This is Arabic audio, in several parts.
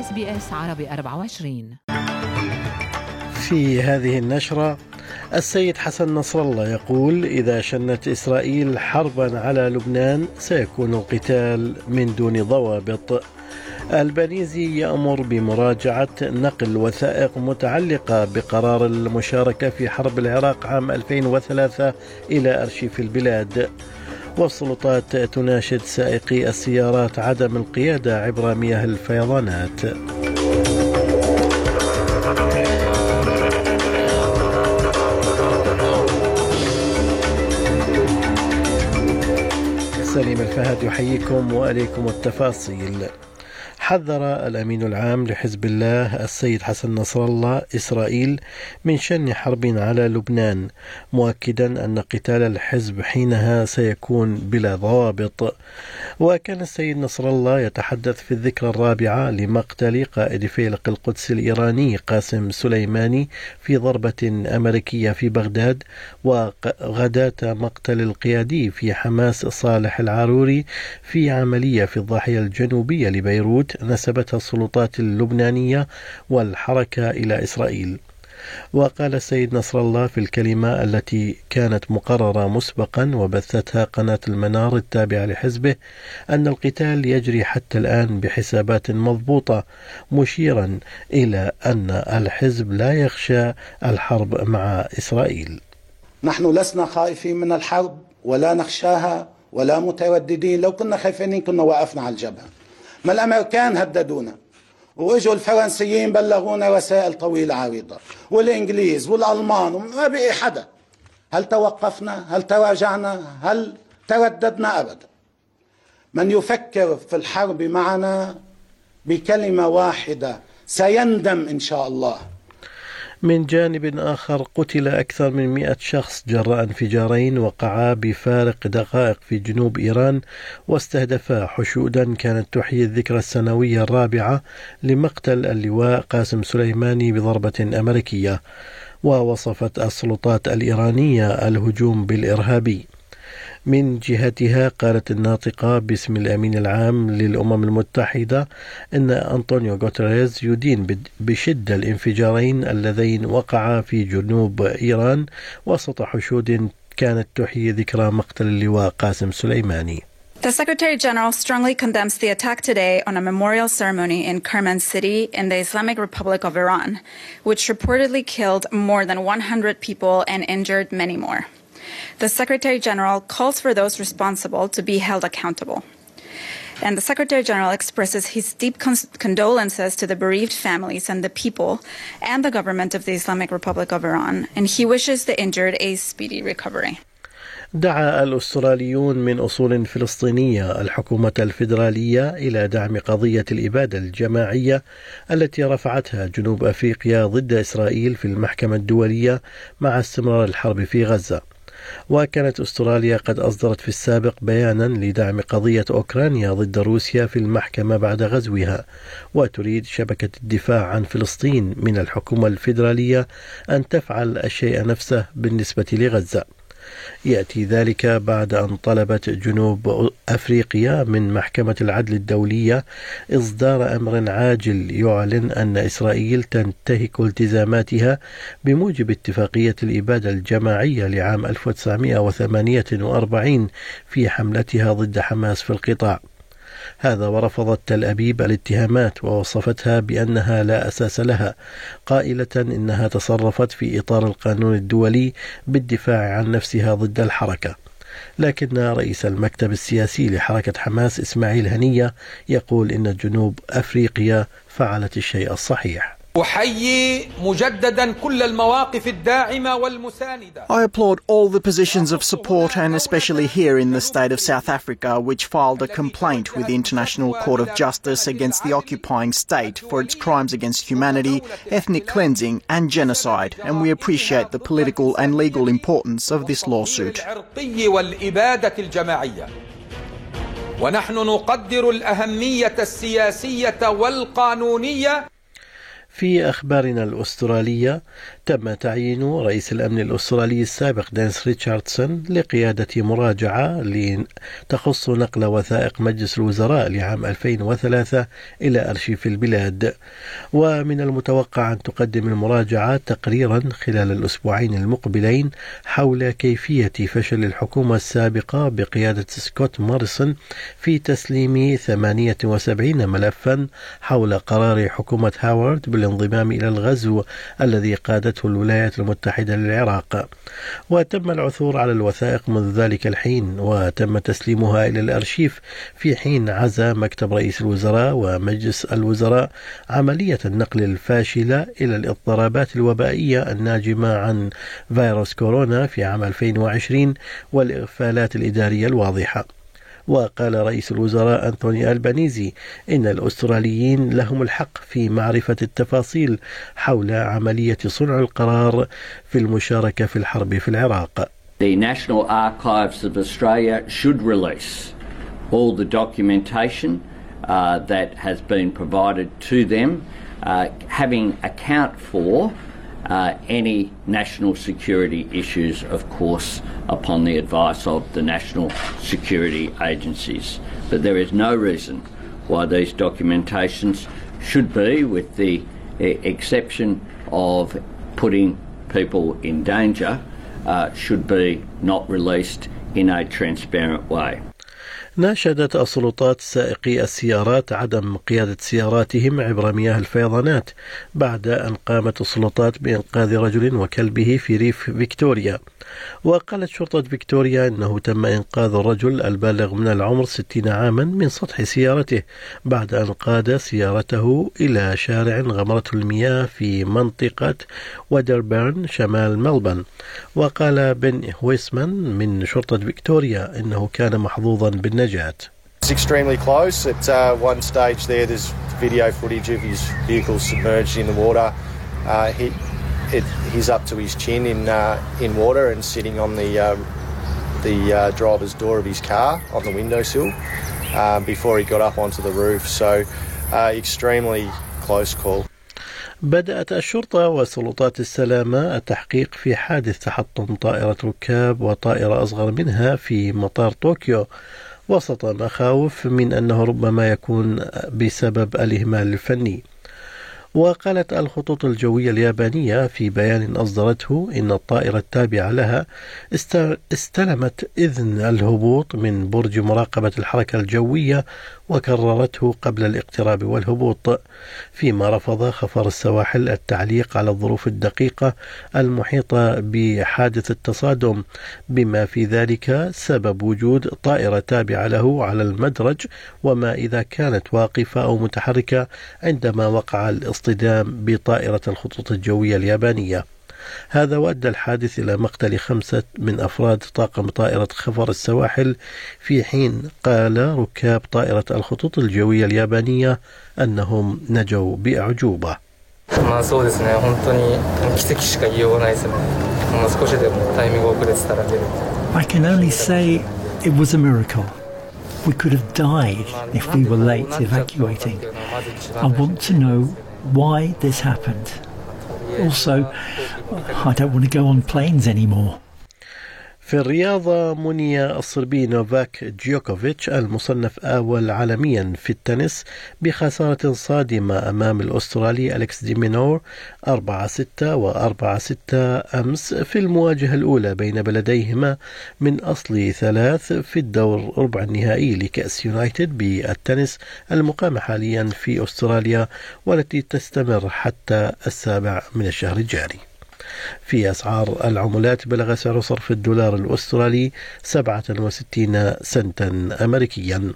SBS عربي 24 في هذه النشرة السيد حسن نصر الله يقول إذا شنت إسرائيل حربا على لبنان سيكون القتال من دون ضوابط. ألبانيزي يأمر بمراجعة نقل وثائق متعلقة بقرار المشاركة في حرب العراق عام 2003 إلى أرشيف البلاد. والسلطات تناشد سائقي السيارات عدم القيادة عبر مياه الفيضانات. سليم الفهد يحييكم وإليكم التفاصيل. حذر الأمين العام لحزب الله السيد حسن نصر الله إسرائيل من شن حرب على لبنان مؤكدا أن قتال الحزب حينها سيكون بلا ضوابط. وكان السيد نصر الله يتحدث في الذكرى الرابعة لمقتل قائد فيلق القدس الإيراني قاسم سليماني في ضربة أمريكية في بغداد وغداه مقتل القيادي في حماس صالح العاروري في عملية في الضاحية الجنوبية لبيروت. نسبتها السلطات اللبنانية والحركة إلى إسرائيل. وقال السيد نصر الله في الكلمة التي كانت مقررة مسبقا وبثتها قناة المنار التابعة لحزبه أن القتال يجري حتى الآن بحسابات مضبوطة مشيرا إلى أن الحزب لا يخشى الحرب مع إسرائيل. نحن لسنا خائفين من الحرب ولا نخشاها ولا مترددين لو كنا خايفين كنا وقفنا على الجبهة. ما الأمريكان هددونا. وإجوا الفرنسيين بلغونا رسائل طويلة عريضة. والإنجليز والألمان وما بقي حدا. هل توقفنا؟ هل تراجعنا؟ هل ترددنا أبدا؟ من يفكر في الحرب معنا بكلمة واحدة سيندم إن شاء الله. من جانب آخر قتل أكثر من مئة شخص جراء انفجارين وقعا بفارق دقائق في جنوب إيران واستهدفا حشودا كانت تحيي الذكرى السنوية الرابعة لمقتل اللواء قاسم سليماني بضربة أمريكية ووصفت السلطات الإيرانية الهجوم بالإرهابي. من جهتها قالت الناطقة باسم الأمين العام للأمم المتحدة أن أنطونيو غوتريز يدين بشدة الانفجارين اللذين وقعا في جنوب إيران وسط حشود كانت تحيي ذكرى مقتل اللواء قاسم سليماني The Secretary General strongly condemns the attack today on a memorial ceremony in Kerman City in the Islamic Republic of Iran, which reportedly killed more than 100 people and injured many more. The Secretary General calls for those responsible to be held accountable. And the Secretary General expresses his deep condolences to the bereaved families and the people and the government of the Islamic Republic of Iran, and he wishes the injured a speedy recovery. دعا الأستراليون من أصول فلسطينية الحكومة الفيدرالية إلى دعم قضية الإبادة الجماعية التي رفعتها جنوب أفريقيا ضد إسرائيل في المحكمة الدولية مع استمرار الحرب في غزة. وكانت أستراليا قد أصدرت في السابق بيانا لدعم قضية أوكرانيا ضد روسيا في المحكمة بعد غزوها وتريد شبكة الدفاع عن فلسطين من الحكومة الفيدرالية أن تفعل الشيء نفسه بالنسبة لغزة. يأتي ذلك بعد أن طلبت جنوب أفريقيا من محكمة العدل الدولية إصدار أمر عاجل يعلن أن إسرائيل تنتهك التزاماتها بموجب اتفاقية الإبادة الجماعية لعام 1948 في حملتها ضد حماس في القطاع. هذا ورفضت تل أبيب الاتهامات ووصفتها بأنها لا أساس لها قائلة إنها تصرفت في إطار القانون الدولي بالدفاع عن نفسها ضد الحركة. لكن رئيس المكتب السياسي لحركة حماس إسماعيل هنية يقول إن جنوب أفريقيا فعلت الشيء الصحيح. أحيي مجددا كل المواقف الداعمة والمساندة I applaud all the positions of support and especially here in the state of South Africa which filed a complaint with the International Court of Justice against the occupying state for its crimes against humanity, ethnic cleansing and genocide and we appreciate the political and legal importance of this lawsuit. ونحن نقدر الأهمية السياسية والقانونية في أخبارنا الأسترالية تم تعيين رئيس الأمن الأسترالي السابق دانس ريتشاردسون لقيادة مراجعة تخص نقل وثائق مجلس الوزراء لعام 2003 إلى أرشيف البلاد. ومن المتوقع أن تقدم المراجعة تقريرا خلال الأسبوعين المقبلين حول كيفية فشل الحكومة السابقة بقيادة سكوت مارسون في تسليم 78 ملفا حول قرار حكومة هاورد بالانضمام إلى الغزو الذي قادته الولايات المتحدة للعراق. وتم العثور على الوثائق منذ ذلك الحين وتم تسليمها إلى الأرشيف في حين عزى مكتب رئيس الوزراء ومجلس الوزراء عملية النقل الفاشلة إلى الاضطرابات الوبائية الناجمة عن فيروس كورونا في عام 2020 والإغفالات الإدارية الواضحة. وقال رئيس الوزراء أنتوني ألبانيزي إن الأستراليين لهم الحق في معرفة التفاصيل حول عملية صنع القرار في المشاركة في الحرب في العراق. The National Archives of Australia should release all the documentation uh, that has been provided to them, uh, having account for uh, any national security issues, of course, upon the advice of the national security agencies. But there is no reason why these documentations should be, with the exception of putting people in danger, uh, should be not released in a transparent way. ناشدت السلطات سائقي السيارات عدم قيادة سياراتهم عبر مياه الفيضانات بعد أن قامت السلطات بإنقاذ رجل وكلبه في ريف فيكتوريا. وقالت شرطة فيكتوريا أنه تم إنقاذ الرجل البالغ من العمر 60 عاما من سطح سيارته بعد أن قاد سيارته إلى شارع غمرته المياه في منطقة ودربرن شمال ملبن وقال بن هويسمان من شرطة فيكتوريا أنه كان محظوظا بالنجاة It's extremely close. At uh, one stage there, there's video footage of his vehicle submerged in the water. Uh, he, it, he's up to his chin in uh, in water and sitting on the uh, the uh, driver's door of his car on the windowsill um, before he got up onto the roof. So, uh, extremely close call. بدأت الشرطة وسلطات السلامة التحقيق في حادث تحطم طائرة ركاب وطائرة أصغر منها في مطار طوكيو وسط مخاوف من أنه ربما يكون بسبب الإهمال الفني. وقالت الخطوط الجوية اليابانية في بيان أصدرته إن الطائرة التابعة لها استلمت إذن الهبوط من برج مراقبة الحركة الجوية وكررته قبل الاقتراب والهبوط فيما رفض خفر السواحل التعليق على الظروف الدقيقة المحيطة بحادث التصادم بما في ذلك سبب وجود طائرة تابعة له على المدرج وما إذا كانت واقفة أو متحركة عندما وقع الاصطدام بطائرة الخطوط الجوية اليابانية هذا وأدى الحادث إلى مقتل خمسة من أفراد طاقم طائرة خفر السواحل في حين قال ركاب طائرة الخطوط الجوية اليابانية أنهم نجوا بأعجوبة まあそうですね、本当に奇跡しか言いようがないですね。もう少しでもタイミング遅れてたら出る。I can only say it was a miracle. We could have died if we were late evacuating. I want to know why this happened. Also, I don't want to go on planes anymore. في الرياضة مني الصربي نوفاك ديوكوفيتش المصنف أول عالميا في التنس بخسارة صادمة أمام الأسترالي أليكس ديمينور 4-6 و4-6 أمس في المواجهة الأولى بين بلديهما من أصل ثلاث في الدور ربع النهائي لكأس يونايتد بالتنس المقامة حاليا في أستراليا والتي تستمر حتى السابع من الشهر الجاري. في أسعار العملات بلغ سعر صرف الدولار الأسترالي 67 سنتا أمريكيا.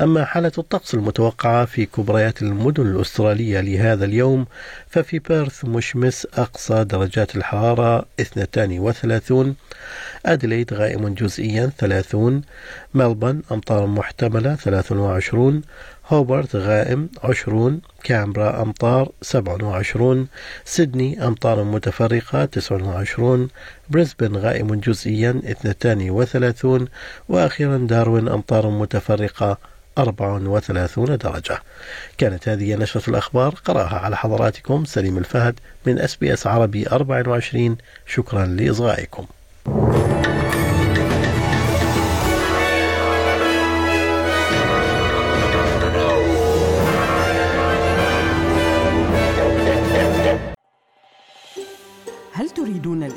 أما حالة الطقس المتوقعة في كبريات المدن الأسترالية لهذا اليوم ففي بيرث مشمس أقصى درجات الحرارة 32 أدليد غائم جزئيا 30 ملبن أمطار محتملة 23 هوبرت غائم 20 كامبرا أمطار 27 سيدني أمطار متفرقة 29 بريسبن غائم جزئيا 32 وأخيرا داروين أمطار متفرقة 34 درجة. كانت هذه نشرة الأخبار. قرأها على حضراتكم سليم الفهد من أس بي أس عربي 24 شكرا لإصغائكم.